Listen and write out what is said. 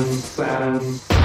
sound, sound.